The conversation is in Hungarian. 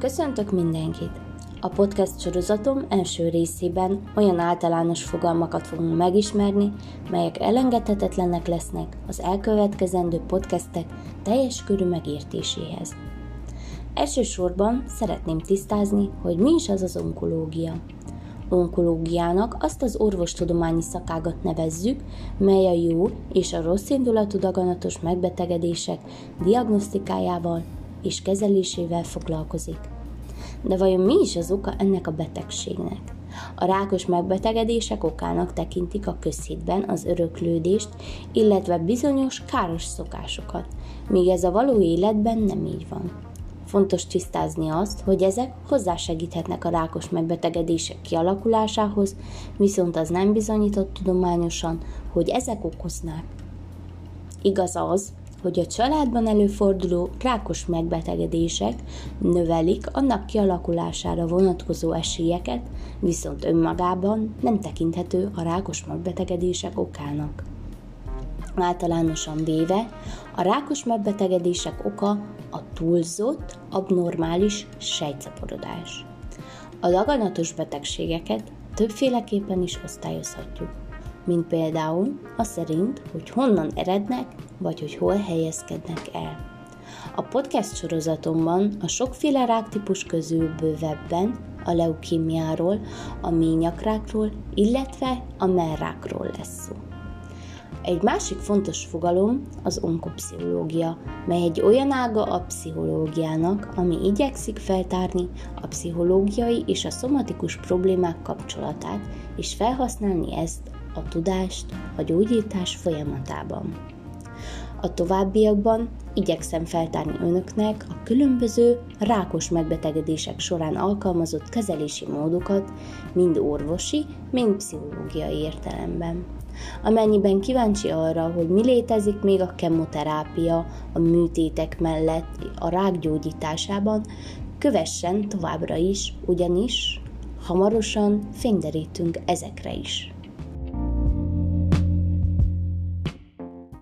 Köszöntök mindenkit! A podcast sorozatom első részében olyan általános fogalmakat fogunk megismerni, melyek elengedhetetlenek lesznek az elkövetkezendő podcastek teljes körű megértéséhez. Elsősorban szeretném tisztázni, hogy mi is az az onkológia. Onkológiának azt az orvostudományi szakágat nevezzük, mely a jó és a rossz indulatú daganatos megbetegedések diagnosztikájával és kezelésével foglalkozik. De vajon mi is az oka ennek a betegségnek? A rákos megbetegedések okának tekintik a közhitben az öröklődést, illetve bizonyos káros szokásokat, míg ez a való életben nem így van. Fontos tisztázni azt, hogy ezek hozzásegíthetnek a rákos megbetegedések kialakulásához, viszont az nem bizonyított tudományosan, hogy ezek okoznák. Igaz az, hogy a családban előforduló rákos megbetegedések növelik annak kialakulására vonatkozó esélyeket, viszont önmagában nem tekinthető a rákos megbetegedések okának. Általánosan véve, a rákos megbetegedések oka a túlzott, abnormális sejtszaporodás. A daganatos betegségeket többféleképpen is osztályozhatjuk mint például a szerint, hogy honnan erednek, vagy hogy hol helyezkednek el. A podcast sorozatomban a sokféle ráktípus közül bővebben a leukémiáról, a ményakrákról, illetve a merrákról lesz szó. Egy másik fontos fogalom az onkopszichológia, mely egy olyan ága a pszichológiának, ami igyekszik feltárni a pszichológiai és a szomatikus problémák kapcsolatát, és felhasználni ezt a tudást a gyógyítás folyamatában. A továbbiakban igyekszem feltárni önöknek a különböző rákos megbetegedések során alkalmazott kezelési módokat, mind orvosi, mind pszichológiai értelemben. Amennyiben kíváncsi arra, hogy mi létezik még a kemoterápia a műtétek mellett a rák gyógyításában, kövessen továbbra is, ugyanis hamarosan fényderítünk ezekre is.